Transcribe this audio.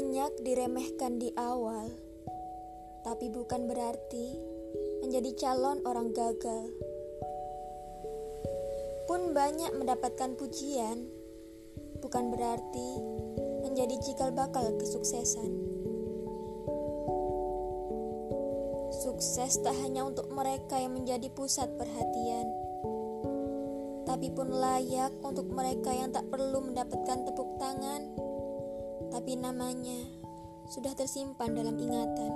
banyak diremehkan di awal, tapi bukan berarti menjadi calon orang gagal. Pun banyak mendapatkan pujian, bukan berarti menjadi cikal bakal kesuksesan. Sukses tak hanya untuk mereka yang menjadi pusat perhatian, tapi pun layak untuk mereka yang tak perlu mendapatkan tepuk tangan tapi namanya sudah tersimpan dalam ingatan.